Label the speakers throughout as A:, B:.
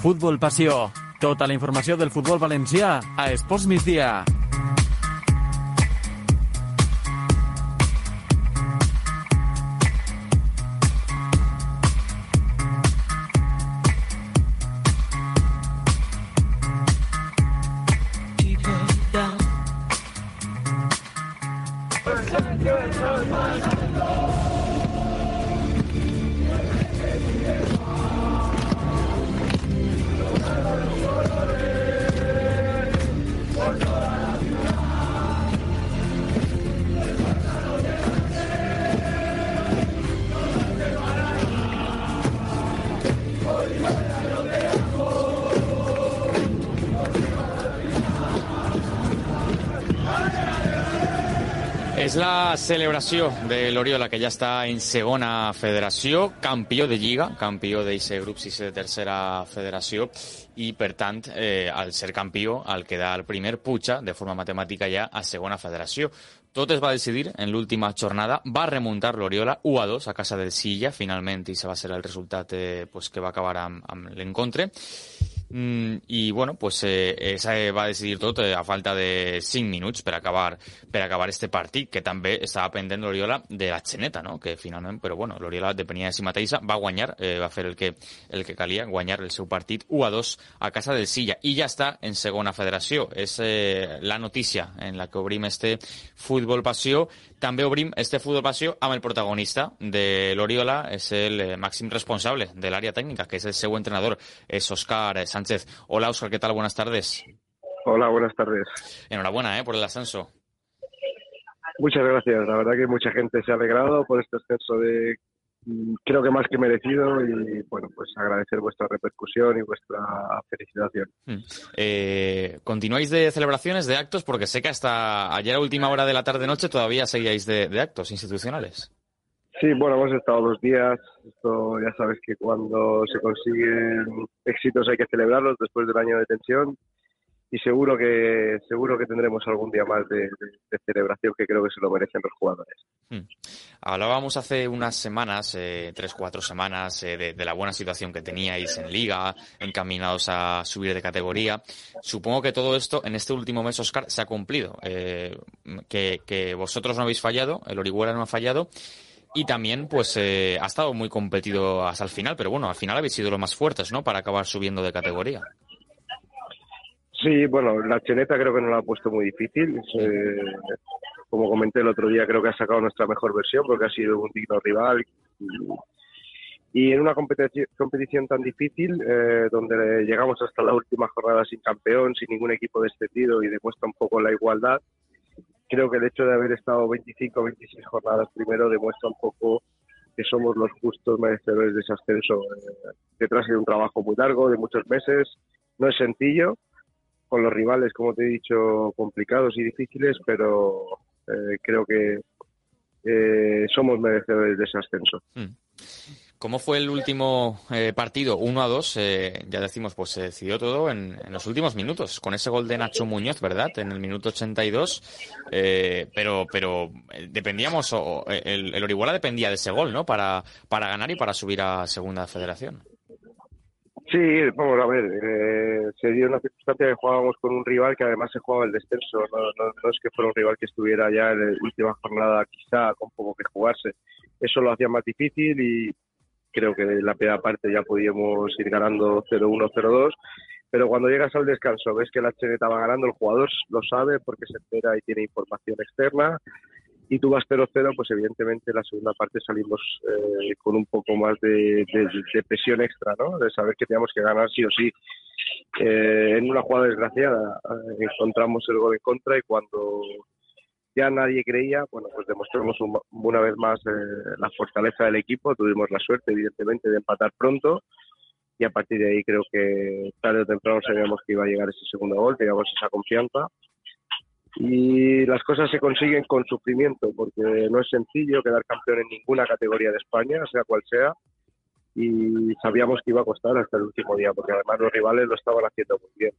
A: Futbol Passió. Tota la informació del futbol valencià a Esports Migdia.
B: És la celebració de l'Oriola, que ja està en segona federació, campió de Lliga, campió d'eixe grup 6 de tercera federació, i, per tant, eh, al ser campió, al quedar el primer, puja de forma matemàtica ja a segona federació. Tot es va decidir en l'última jornada. Va remuntar l'Oriola 1 a 2 a casa del Silla, finalment, i se va ser el resultat eh, pues, que va acabar amb, amb l'encontre. Mm, I, bueno, pues, eh, esa va decidir tot eh, a falta de 5 minuts per acabar, per acabar este partit, que també estava pendent l'Oriola de la Xeneta, no? que finalment, però bueno, l'Oriola depenia de si mateixa, va guanyar, eh, va fer el que, el que calia, guanyar el seu partit 1 a 2 a casa del Silla, i ja està en segona federació. És eh, la notícia en la que obrim este Futbol Passió. També obrim este Futbol Passió amb el protagonista de l'Oriola, és el eh, màxim responsable de l'àrea tècnica, que és el seu entrenador, és Òscar Sánchez. Hola, Óscar, ¿qué tal? Buenas tardes.
C: Hola, buenas tardes.
B: Enhorabuena ¿eh? por el ascenso.
C: Muchas gracias. La verdad que mucha gente se ha alegrado por este ascenso de creo que más que merecido y bueno, pues agradecer vuestra repercusión y vuestra felicitación.
B: Eh, ¿Continuáis de celebraciones, de actos? Porque sé que hasta ayer a última hora de la tarde-noche todavía seguíais de, de actos institucionales.
C: Sí, bueno, hemos estado dos días. Esto ya sabes que cuando se consiguen éxitos hay que celebrarlos después del año de tensión y seguro que seguro que tendremos algún día más de, celebración que creo que se lo merecen los jugadores.
B: Hmm. Hablábamos hace unas semanas, eh, tres, cuatro semanas, eh, de, de la buena situación que teníais en Liga, encaminados a subir de categoría. Supongo que todo esto en este último mes, Oscar, se ha cumplido. Eh, que, que vosotros no habéis fallado, el Orihuela no ha fallado. Y también, pues, eh, ha estado muy competido hasta el final, pero bueno, al final habéis sido los más fuertes, ¿no? Para acabar subiendo de categoría.
C: Sí, bueno, la cheneta creo que nos la ha puesto muy difícil. Eh, como comenté el otro día, creo que ha sacado nuestra mejor versión porque ha sido un digno rival. Y, en una competición, tan difícil, eh, donde llegamos hasta la última jornada sin campeón, sin ningún equipo descendido y demuestra un poco la igualdad, creo que el hecho de haber estado 25 o 26 jornadas primero demuestra un poco que somos los justos merecedores de ese ascenso. Eh, detrás de un trabajo muy largo, de muchos meses, no es sencillo, con los rivales, como te he dicho, complicados y difíciles, pero eh, creo que eh, somos merecedores de ese ascenso.
B: Hmm. ¿Cómo fue el último eh, partido? 1 a 2, eh, ya decimos, pues se decidió todo en, los últimos minutos, con ese gol de Nacho Muñoz, ¿verdad? En el minuto 82. Eh, pero pero dependíamos, o, el, el, Orihuela dependía de ese gol, ¿no? Para, para ganar y para subir a Segunda Federación.
C: Sí, vamos a ver, eh, se dio una circunstancia que jugábamos con un rival que además se jugaba el descenso, no, no, no es que fuera un rival que estuviera ya en la última jornada quizá con poco que jugarse, eso lo hacía más difícil y creo que en la primera parte ya podíamos ir ganando 0-1, 0-2, pero cuando llegas al descanso ves que la cheneta va ganando, el jugador lo sabe porque se entera y tiene información externa y tú vas 0-0, pues evidentemente en la segunda parte salimos eh, con un poco más de, presión extra, ¿no? De saber que teníamos que ganar sí o sí. Eh, en una jugada desgraciada eh, encontramos el gol en contra y cuando ya nadie creía, bueno, pues demostramos un, una vez más eh, la fortaleza del equipo, tuvimos la suerte evidentemente de empatar pronto y a partir de ahí creo que tarde o temprano sabíamos que iba a llegar ese segundo gol, teníamos esa confianza y las cosas se consiguen con sufrimiento porque no es sencillo quedar campeón en ninguna categoría de España, sea cual sea, y sabíamos que iba a costar hasta el último día porque además los rivales lo estaban haciendo muy bien.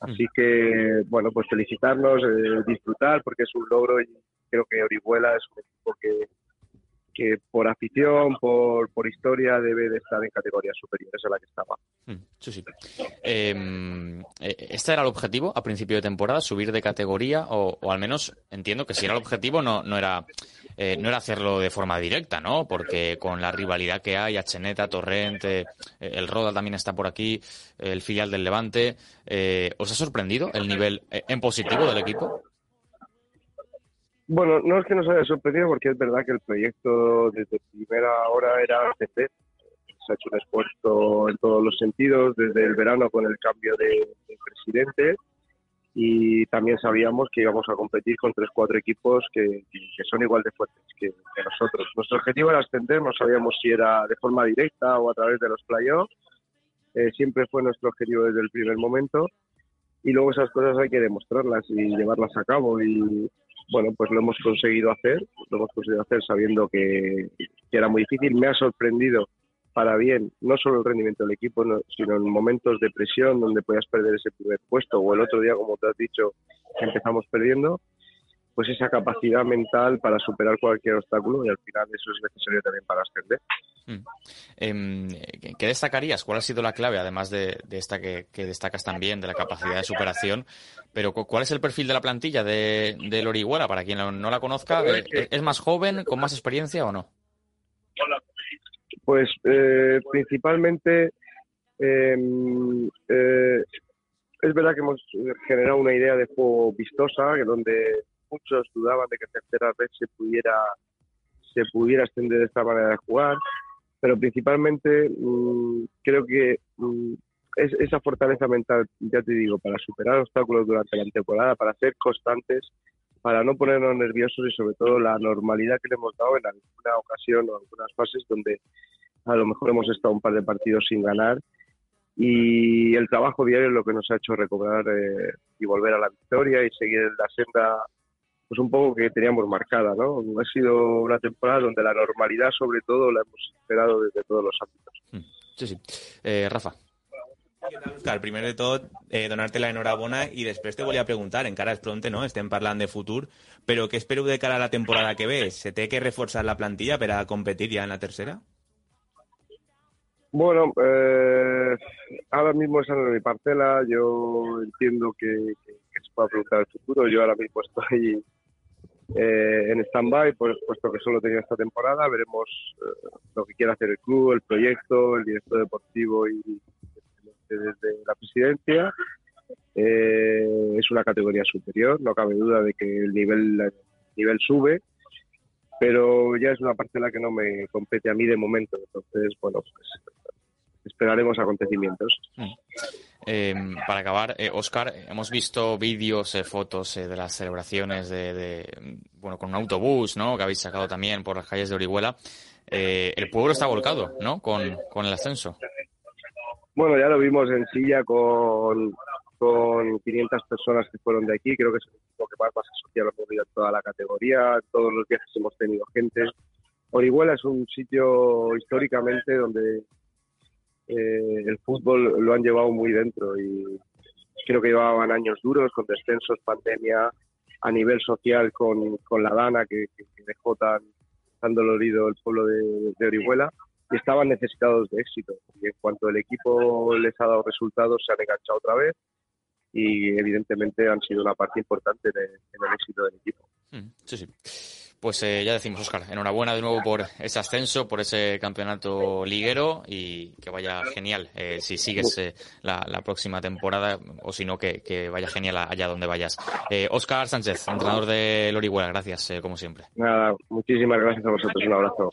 C: Así que, bueno, pues felicitarnos, eh, disfrutar, porque es un logro y creo que Orihuela es un equipo que, que por afición, por, por historia, debe de estar en categorías superiores a la que estaba.
B: Sí, sí. Em, eh, ¿Este era el objetivo a principio de temporada, subir de categoría? O, al menos entiendo que si era el objetivo no, no, era, eh, no era hacerlo de forma directa, ¿no? Porque con la rivalidad que hay, Acheneta, Torrente, eh, el Roda también está por aquí, el filial del Levante. ¿Os ha sorprendido el nivel en positivo del equipo?
C: Bueno, no es que nos haya sorprendido porque es verdad que el proyecto desde primera hora era ascender se ha hecho un esfuerzo en todos los sentidos, desde el verano con el cambio de, presidente y también sabíamos que íbamos a competir con tres, cuatro equipos que, son igual de fuertes que, nosotros. Nuestro objetivo era ascender, no sabíamos si era de forma directa o a través de los playoffs. Eh, siempre fue nuestro objetivo desde el primer momento y luego esas cosas hay que demostrarlas y llevarlas a cabo y bueno, pues lo hemos conseguido hacer, lo hemos conseguido hacer sabiendo que, que era muy difícil. Me ha sorprendido para bien, no solo el rendimiento del equipo, sino en momentos de presión donde podías perder ese primer puesto o el otro día, como te has dicho, empezamos perdiendo, pues esa capacidad mental para superar cualquier obstáculo y al final eso es necesario también para ascender. Mm.
B: Em, ¿Qué destacarías? ¿Cuál ha sido la clave, además de, esta que, destacas también, de la capacidad de superación? Pero ¿cuál es el perfil de la plantilla de, de Lorihuela? Para quien no la conozca, ¿es más joven, con más experiencia o no?
C: Pues eh, principalmente em, eh, es verdad que hemos generado una idea de juego vistosa, donde muchos dudaban de que tercera vez se pudiera se pudiera extender esta manera de jugar, pero principalmente mm, creo que mm, es esa fortaleza mental, ya te digo, para superar obstáculos durante la temporada, para ser constantes, para no ponernos nerviosos y sobre todo la normalidad que le hemos dado en alguna ocasión o algunas fases donde a lo mejor hemos estado un par de partidos sin ganar y el trabajo diario es lo que nos ha hecho recobrar eh, y volver a la victoria y seguir la senda pues un poco que teníamos marcada, ¿no? Ha sido una temporada donde la normalidad sobre todo la hemos esperado desde todos los ámbitos.
B: Mm, sí, sí. Eh, Rafa.
D: Oscar, primero de todo, eh, donarte la enhorabona y después te voy a preguntar, en cara es pronto, no? Estem parlant de futuro, pero ¿qué espero de cara a la temporada que ves? ¿Se tiene que reforzar la plantilla para competir ya en la tercera?
C: Bueno, eh, ahora mismo esa no es mi parcela. Yo entiendo que, se pueda preguntar el futuro. Yo ahora mismo estoy eh, en stand-by, pues, puesto que solo tenía esta temporada. Veremos eh, lo que quiere hacer el club, el proyecto, el director deportivo y desde la presidencia. es una categoría superior, no cabe duda de que el nivel, el nivel sube pero ya es una parcela que no me compete a mí de momento. Entonces, bueno, pues esperaremos acontecimientos. Mm.
B: Em, para acabar, Oscar, eh, hemos visto vídeos, eh, fotos eh, de las celebraciones de, bueno, con un autobús, ¿no? Que habéis sacado también por las calles de Orihuela. el pueblo está volcado, ¿no? Con, el ascenso.
C: Bueno, ya lo vimos en Silla con, con 500 personas que fueron de aquí. Creo que es lo que más, más asociado a toda la categoría. Todos los viajes hemos tenido gente. Orihuela es un sitio históricamente donde eh, el fútbol lo han llevado muy dentro y creo que llevaban años duros con descensos, pandemia, a nivel social con, con la Dana que, dejó tan, tan dolorido el pueblo de, de, Orihuela y estaban necesitados de éxito. Y en cuanto el equipo les ha dado resultados, se han enganchado otra vez y evidentemente han sido una parte importante de, en el éxito del equipo.
B: Mm, sí, sí. Pues eh, ya decimos, Oscar, enhorabuena de nuevo por ese ascenso, por ese campeonato liguero y que vaya genial eh, si sigues eh, la, próxima temporada o si no, que, vaya genial allá donde vayas. Oscar Sánchez, entrenador de Lorihuela, gracias, como siempre.
C: Nada, muchísimas gracias a vosotros, un abrazo.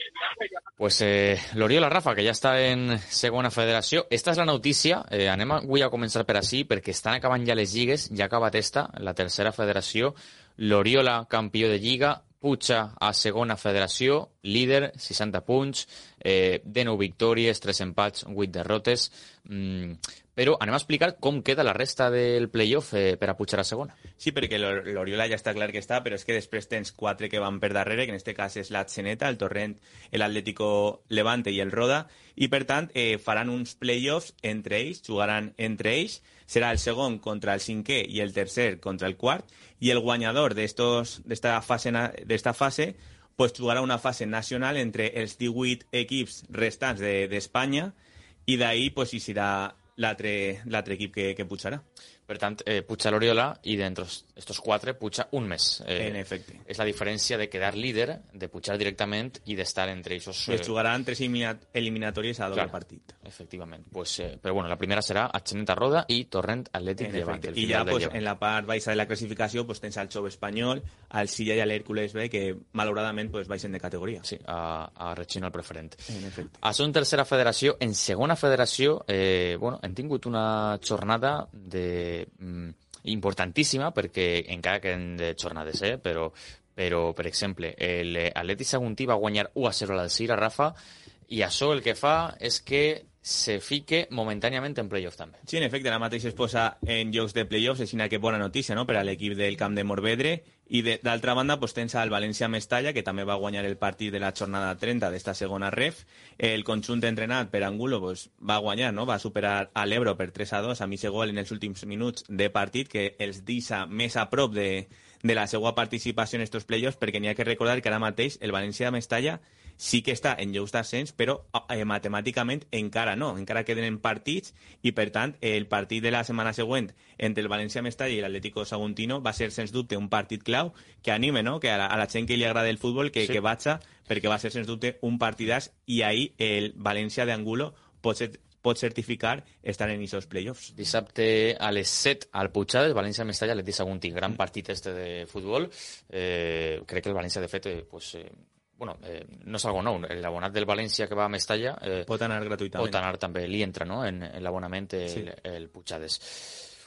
B: Pues Loriola Rafa, que ya está en Segunda Federación. Esta es la noticia, anem voy a comenzar por así, porque están acabant ya les lligues, ya acaba esta, la tercera federación. L'Oriola, campió de Lliga, Pucha a segona federació, líder, 60 punts, eh, de 9 victòries, 3 empats, 8 derrotes. Mm, però anem a explicar com queda la resta del playoff eh, per a pujar a segona.
D: Sí, perquè l'Oriola ja està clar que està, però és que després tens quatre que van per darrere, que en este cas és la Xeneta, el Torrent, l'Atlético Levante i el Roda, i per tant eh, faran uns playoffs entre ells, jugaran entre ells, serà el segon contra el cinquè i el tercer contra el quart, y el guañador de, estos, de, esta fase, fase pues jugará una fase nacional entre els 18 equips restants d'Espanya de, i d'ahir pues, hi serà l'altre equip que, que putjarà.
B: Per tant, eh, puja l'Oriola i d'entre estos quatre puja un més. Eh,
D: En efecte.
B: És la diferència de quedar líder, de pujar directament i d'estar entre ells.
D: Es jugaran tres elimina- eliminatòries a doble
B: Claro.
D: partit.
B: Efectivament. Pues, eh, però bueno, la primera serà Atxeneta Roda i Torrent Atlètic
D: En
B: Llevant. el
D: I ja pues,
B: Llevant.
D: en la part baixa de la classificació pues, tens al Xove Espanyol, al Silla i a l'Hèrcules B, que malauradament pues, baixen de categoria.
B: Sí, a, a Regina el preferent.
D: En efecte.
B: A son tercera federació, en segona federació, eh, bueno, hem tingut una jornada de, mm, importantíssima, perquè encara queden de jornades, eh, però, però per exemple, l'Atleti Saguntí va guanyar 1 a 0 a l'Alcira, Rafa, i això el que fa és que se fique momentàniament en playoff també.
D: Sí, en efecte, ara mateix es posa en llocs de play-offs, així que bona notícia no? per a l'equip del camp de Morvedre. I d'altra banda, pues, tens el València Mestalla, que també va guanyar el partit de la jornada 30 d'esta segona ref. El conjunt entrenat per Angulo pues, va guanyar, no? va superar a l'Ebro per 3 a 2, a mi gol en els últims minuts de partit, que els deixa més a prop de, de la seva participació en estos play-offs, perquè n'hi ha que recordar que ara mateix el València Mestalla sí que està en llocs d'ascens, però eh, matemàticament encara no, encara queden en partits i, per tant, el partit de la setmana següent entre el València Mestalla i l'Atlético Saguntino va ser, sens dubte, un partit clau que anime no? que a, la, a la gent que li agrada el futbol que,
B: Sí.
D: que vaja, perquè va ser, sens dubte, un partidàs i ahir el València d'Angulo pot, ser, pot certificar estar en aquests playoffs.
B: Dissabte a les 7 al Puigades, València Mestalla, Atleti Saguntí. Gran partit este de futbol. Eh, crec que el València, de fet, eh, pues, eh, bueno, eh, no és algo nou. L'abonat del València que va a Mestalla eh,
D: Pot anar gratuïtament.
B: pot anar també, li entra no? en, en l'abonament el,
D: Sí.
B: el Puigades.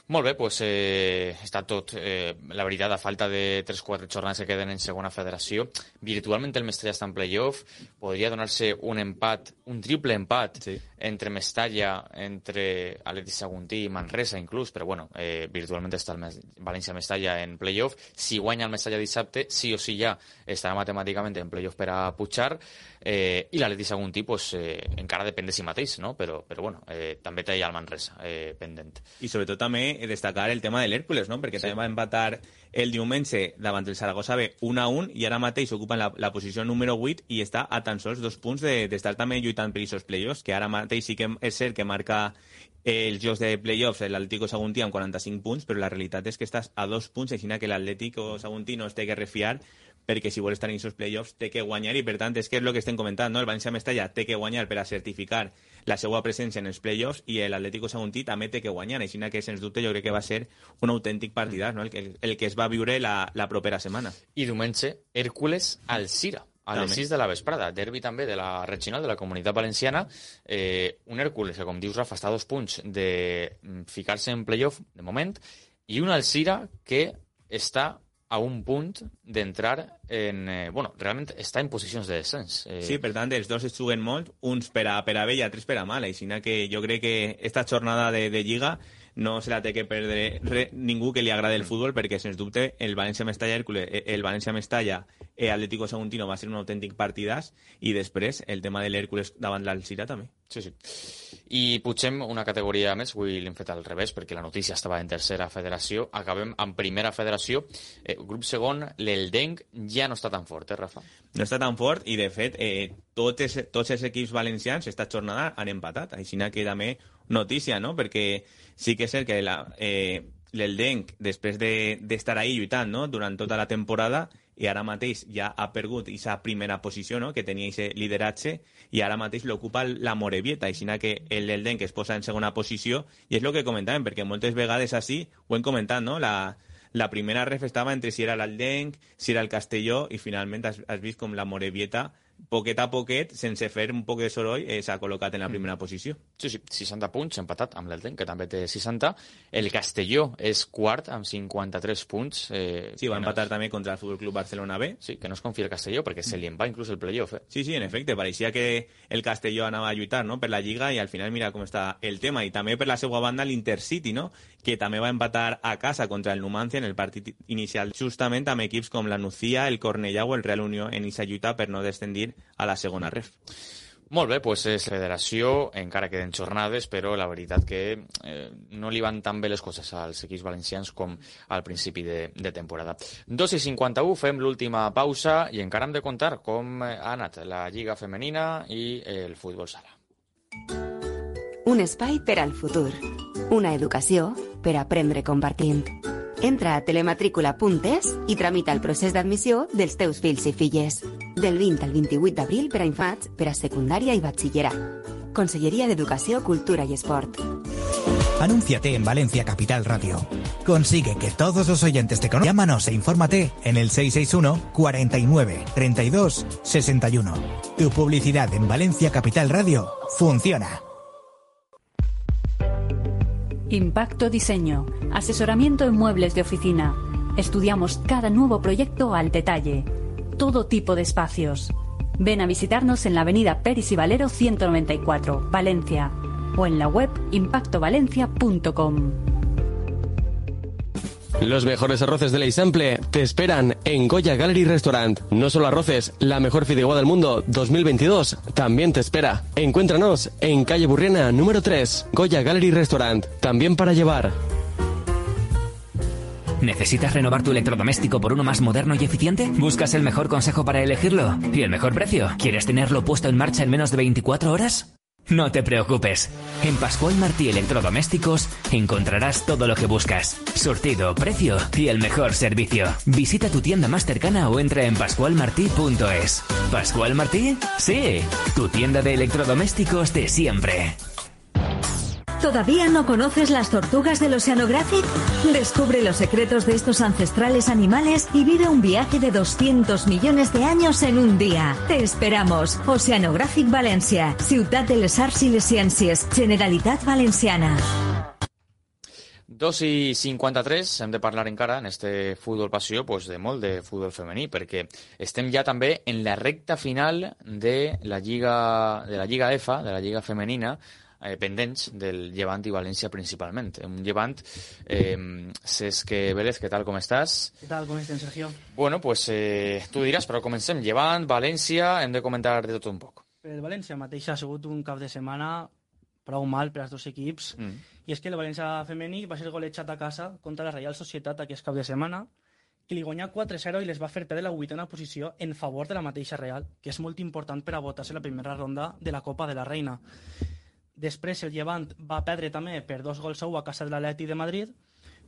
B: Molt bé, doncs eh, està tot, eh, la veritat, a falta de 3-4 jornades que queden en segona federació. Virtualment el Mestalla està en playoff, podria donar-se un empat, un triple empat
D: Sí.
B: entre Mestalla, entre Atleti Saguntí i Manresa inclús, però bueno, eh, virtualment està el Mes- València-Mestalla en playoff. Si guanya el Mestalla dissabte, sí o sí ja estarà matemàticament en playoff per a pujar, eh, i l'Atleti Saguntí pues, eh, encara depèn de si mateix, no? però, però bueno, eh, també té el Manresa eh, pendent.
D: I sobretot també destacar el tema de l'Hèrcules, no? perquè
B: Sí.
D: també va empatar el diumenge davant del Saragossa B 1 a 1 i ara mateix ocupa la, la posició número 8 i està a tan sols dos punts de- d'estar de, també lluitant per aquests playoffs, que ara mateix sí que és cert que marca els jocs de playoffs l'Atlético Saguntí amb 45 punts, però la realitat és que estàs a dos punts, així que l'Atlético Saguntí no es té que refiar perquè si vol estar en aquests playoffs té que guanyar i per tant és que és el que estem comentant, no? el València Mestalla té que guanyar per a certificar la seva presència en els playoffs i l'Atlético Saguntí també té que guanyar, així que sens dubte jo crec que va ser un autèntic partidàs, no? el, que, el que es va viure la, la propera setmana.
B: I diumenge, Hèrcules al Cira, a les
D: També.
B: 6 de la vesprada. Derbi també de la regional de la comunitat valenciana. Eh, un Hèrcules que, com dius, Rafa, està a dos punts de mm, ficar-se en playoff, de moment, i un Alcira que està a un punt d'entrar en... Eh, bueno, realment està en posicions de descens. Eh,
D: Sí, per tant, els dos es juguen molt, uns per a, per a bé i altres per a mal, així que jo crec que esta jornada de, de Lliga no se la té que perdre re, ningú que li agrade el futbol, perquè, sens dubte, el València-Mestalla Hèrcules, eh, el València-Mestalla eh, Atlético Saguntino va ser un autèntic partidàs i després el tema de l'Hèrcules davant l'Alcira també.
B: Sí, sí. I pugem una categoria més, avui l'hem fet al revés perquè la notícia estava en tercera federació. Acabem en primera federació. Eh, grup segon, l'Eldenc ja no està tan fort, eh, Rafa?
D: no està tan fort i, de fet, eh, tots, tots els equips valencians esta jornada han empatat. Així que també notícia, no? Perquè sí que és cert que la, eh, l'Eldenc, després de- d'estar de, ahí lluitant no? durant tota la temporada, i ara mateix ja ha perdut aquesta primera posició no? que tenia aquest lideratge i ara mateix l'ocupa la Morevieta, així que l'Eldenc es posa en segona posició i és el que comentàvem, perquè moltes vegades així ho hem comentat, no? La, la primera ref estava entre si era l'Aldenc, si era el Castelló, i finalment has, has vist com la Morevieta, poquet a poquet, sense fer un poc de soroll, eh, s'ha col·locat en la primera posició.
B: Sí, sí, 60 punts, empatat amb l'Elden, que també té 60. El Castelló és quart, amb 53 punts. Eh,
D: Sí, va
B: no
D: empatar
B: és-
D: també contra el Futbol Club Barcelona B.
B: Sí, que no es confia el Castelló, perquè se li en va inclús el playoff. Eh?
D: Sí, sí, en efecte, pareixia que el Castelló anava a lluitar no? per la Lliga i al final mira com està el tema. I també per la seva banda l'Intercity, no? Que també va empatar a casa contra el Numancia en el partit inicial, justament amb equips com la Nucía, el Cornellà o el Real Unió en aquesta lluita per no descendir a la segona ref.
B: Molt bé, doncs és federació, encara queden jornades, però la veritat que eh, no li van tan bé les coses als equips valencians com al principi de, de temporada. 2 i 51, fem l'última pausa i encara hem de contar com ha anat la Lliga Femenina i el futbol sala.
E: un espai per al futur. Una educació per aprendre compartint. Entra a telematrícula.es i tramita el procés d'admissió dels teus fills i filles. Del 20 al 28 d'abril per a infants, per a secundària i batxillerat. Conselleria d'Educació, Cultura y Sport.
F: Anúnciate en Valencia Capital Radio. Consigue que todos los oyentes te conozcan. Llámanos e infórmate en el 661 49 32 61. Tu publicidad en Valencia Capital Radio funciona.
G: Impacto Diseño. Asesoramiento en muebles de oficina. Estudiamos cada nuevo proyecto al detalle. Todo tipo de espacios. Ven a visitarnos en la avenida Peris y Valero 194, Valencia. O en la web impactovalencia.com.
H: Los mejores arroces de Leisample te esperan en Goya Gallery Restaurant. No solo arroces, la mejor fideuá del mundo 2022 también te espera. Encuéntranos en calle Burriana número 3, Goya Gallery Restaurant, también para llevar.
I: ¿Necesitas renovar tu electrodoméstico por uno más moderno y eficiente? ¿Buscas el mejor consejo para elegirlo? ¿Y el mejor precio? ¿Quieres tenerlo puesto en marcha en menos de 24 horas? No te preocupes. En Pascual Martí Electrodomésticos encontrarás todo lo que buscas. Surtido, precio y el mejor servicio. Visita tu tienda más cercana o entra en pascualmartí.es. ¿Pascual Martí? Sí, tu tienda de electrodomésticos de siempre.
J: ¿Todavía no conoces las tortugas del Oceanographic? Descubre los secretos de estos ancestrales animales y vive un viaje de 200 millones de años en un día. Te esperamos. Oceanographic Valencia, Ciutat de les Arts i les Ciències, Generalitat Valenciana.
B: 2 i 53, hem de parlar encara en este futbol passió pues, de molt de futbol femení, perquè estem ja també en la recta final de la Lliga, de la Lliga EFA, de la Lliga femenina, eh, pendents del Llevant i València principalment. Un Llevant, eh, Cesc Vélez, què tal, com estàs?
K: Què tal, com estem, Sergio?
B: Bueno, pues eh, tu diràs, però comencem. Llevant, València, hem de comentar de tot un poc.
K: El València mateix ha sigut un cap de setmana prou mal per als dos equips, mm. i és que el València femení va ser golejat a casa contra la Reial Societat aquest cap de setmana, que li guanyà 4-0 i les va fer perdre la vuitena posició en favor de la mateixa Real, que és molt important per a votar-se la primera ronda de la Copa de la Reina. Després el Llevant va perdre també per dos gols a 1 a casa de l'Atleti de Madrid.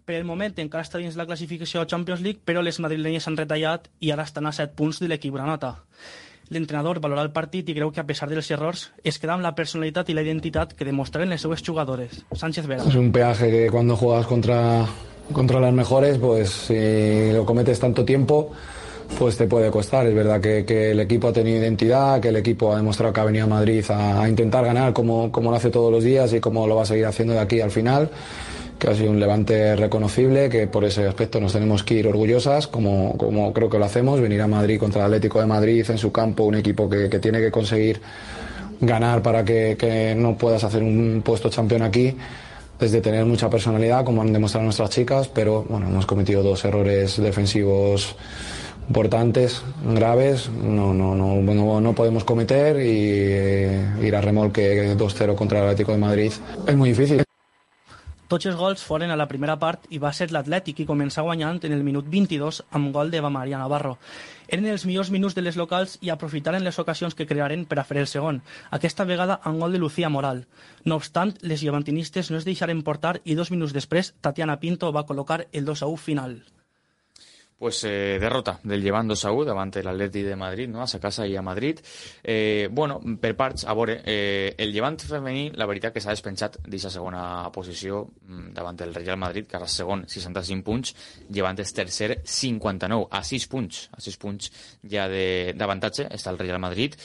K: Per el moment encara està dins la classificació a Champions League, però les madrilenyes s'han retallat i ara estan a 7 punts de l'equip granota. L'entrenador valora el partit i creu que a pesar dels errors es queda amb la personalitat i la identitat que demostraran les seues jugadores. Sánchez Vera.
L: Es un peaje que cuando juegas contra, contra las mejores, pues si lo cometes tanto tiempo, pues te puede costar. Es verdad que, el equipo ha tenido identidad, que el equipo ha demostrado que ha venido a Madrid a, a intentar ganar como, como, lo hace todos los días y como lo va a seguir haciendo de aquí al final que ha sido un levante reconocible, que por ese aspecto nos tenemos que ir orgullosas, como, como creo que lo hacemos, venir a Madrid contra el Atlético de Madrid en su campo, un equipo que, que tiene que conseguir ganar para que, que, no puedas hacer un puesto campeón aquí, desde tener mucha personalidad, como han demostrado nuestras chicas, pero bueno, hemos cometido dos errores defensivos importantes, graves, no, no, no, no, podemos cometer y eh, ir a remolque 2-0 contra el Atlético de Madrid es muy difícil.
K: Tots els gols foren a la primera part i va ser l'Atlètic qui començà guanyant en el minut 22 amb gol de Maria Navarro. Eren els millors minuts de les locals i aprofitaren les ocasions que crearen per a fer el segon, aquesta vegada amb gol de Lucía Moral. No obstant, les llevantinistes no es deixaren portar i dos minuts després Tatiana Pinto va col·locar el 2 a 1 final.
B: Pues eh, derrota del Llevant 2 a 1 davant l'Atleti de Madrid, no? a sa casa i a Madrid. Eh, bueno, per parts, a veure, eh, el Llevant femení, la veritat que s'ha despenjat d'aquesta segona posició mm, davant el Real Madrid, que ara és segon, 65 punts, Llevant és tercer, 59, a 6 punts, a 6 punts ja d'avantatge està el Real Madrid.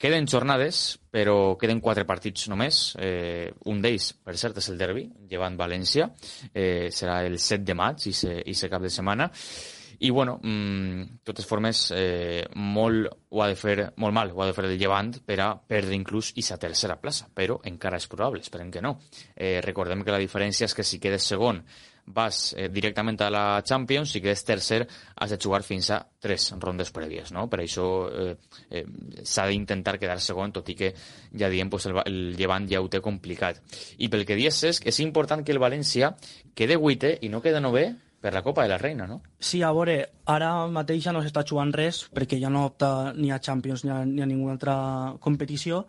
B: Queden jornades, però queden quatre partits només. Eh, un d'ells, per cert, és el derbi, llevant València. Eh, serà el 7 de maig, i se, i se cap de setmana. I, bueno, mmm, totes formes, eh, molt ho ha de fer, molt mal ho ha de fer el Llevant per a perdre inclús i sa tercera plaça, però encara és probable, esperem que no. Eh, recordem que la diferència és que si quedes segon vas eh, directament a la Champions, si quedes tercer has de jugar fins a tres rondes prèvies, no? Per això eh, eh, s'ha d'intentar quedar segon, tot i que ja diem pues, el, el Llevant ja ho té complicat. I pel que dius és és important que el València quede vuitè i no quede novè per la Copa de la Reina, no?
K: Sí, a veure, ara mateix ja no s'està jugant res perquè ja no opta ni a Champions ni a, ni a ninguna altra competició,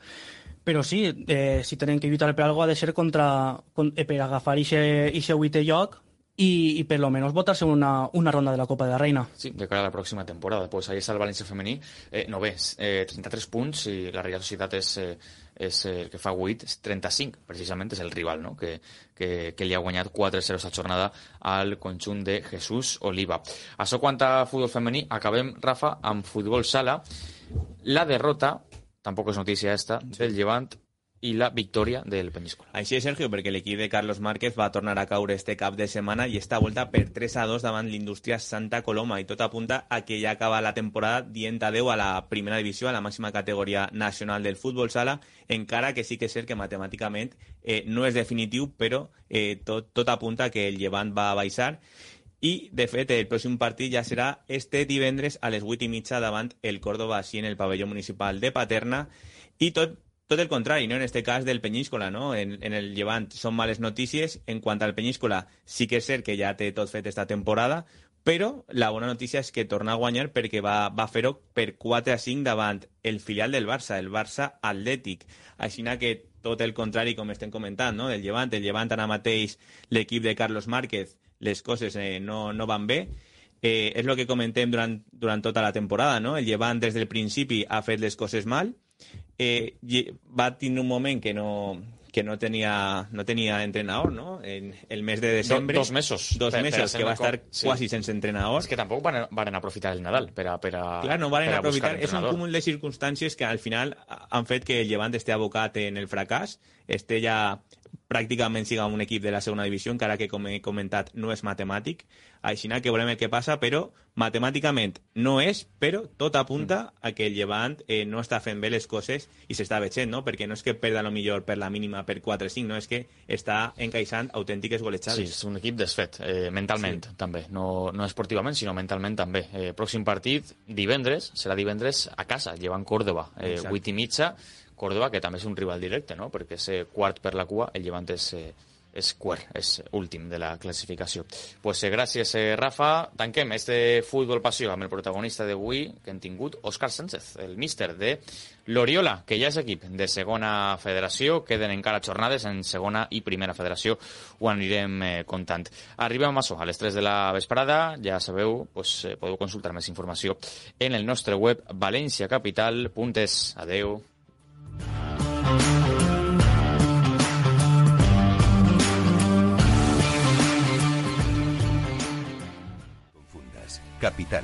K: Però sí, eh, si tenen que lluitar per algo ha de ser contra, con, eh, per agafar aquest vuitè lloc i, i per lo menos votar-se una, una ronda de la Copa de la Reina.
B: Sí, de cara a la pròxima temporada. Pues ahí està el València femení, eh, no bé, eh, 33 punts i la Real Societat és, eh, és el que fa 8, és 35, precisament és el rival, no? que, que, que li ha guanyat 4-0 esta jornada al conjunt de Jesús Oliva. Això quant a futbol femení, acabem, Rafa, amb futbol sala. La derrota, tampoc és notícia esta, del Llevant i la victòria del Penyíscola.
D: Així és, Sergio, perquè l'equip de Carlos Márquez va tornar a caure este cap de setmana i esta volta per 3 a 2 davant l'Indústria Santa Coloma. I tot apunta a que ja acaba la temporada dient adeu a la primera divisió, a la màxima categoria nacional del futbol sala, encara que sí que és cert que matemàticament eh, no és definitiu, però eh, tot, tot apunta que el Llevant va baixar. I, de fet, el pròxim partit ja serà este divendres a les 8 i mitja davant el Córdoba, així en el pavelló municipal de Paterna, i tot tot el contrari, ¿no? En este cas del Penyíscola, ¿no? En, en el Llevant són males notícies. En quant al Penyíscola, sí que és cert que ja té tot fet esta temporada, però la bona notícia és que torna a guanyar perquè va, va fer-ho per 4 a 5 davant el filial del Barça, el Barça Atlètic. Així que tot el contrari, com estem comentant, no? del Llevant. El Llevant ara mateix, l'equip de Carlos Márquez, les coses eh, no, no van bé. Eh, és el que comentem durant, durant tota la temporada, no? El Llevant des del principi ha fet les coses mal, eh, va tindre un moment que no, que no tenia, no tenia entrenador, ¿no? En el mes de desembre.
B: Do, dos mesos.
D: Dos per, mesos, per que va estar sí. quasi sense entrenador.
B: És que tampoc van, van aprofitar el Nadal per a, per a
D: Clar, no van aprofitar. És un cúmul de circumstàncies que al final han fet que el Llevant esté abocat en el fracàs, este ja pràcticament siga un equip de la segona divisió, encara que, com he comentat, no és matemàtic. Així que veurem el que passa, però matemàticament no és, però tot apunta a que el Llevant eh, no està fent bé les coses i s'està veient, no? Perquè no és que perda lo millor per la mínima per 4-5, no és que està encaixant autèntiques golejades.
B: Sí, és un equip desfet, eh, mentalment sí. també, no, no esportivament, sinó mentalment també. Eh, pròxim partit, divendres, serà divendres a casa, Llevant Córdoba, eh, 8 i mitja, Córdoba, que també és un rival directe, no? perquè és quart per la cua, el Llevant és, eh, és quart, és últim de la classificació. pues, eh, gràcies, eh, Rafa. Tanquem este Futbol Passió amb el protagonista d'avui que hem tingut, Òscar Sánchez, el míster de l'Oriola, que ja és equip de segona federació, queden encara jornades en segona i primera federació, ho anirem eh, contant. Arribem a això, a les 3 de la vesprada, ja sabeu, pues, eh, podeu consultar més informació en el nostre web valenciacapital.es. Adeu.
M: Confundas. Capital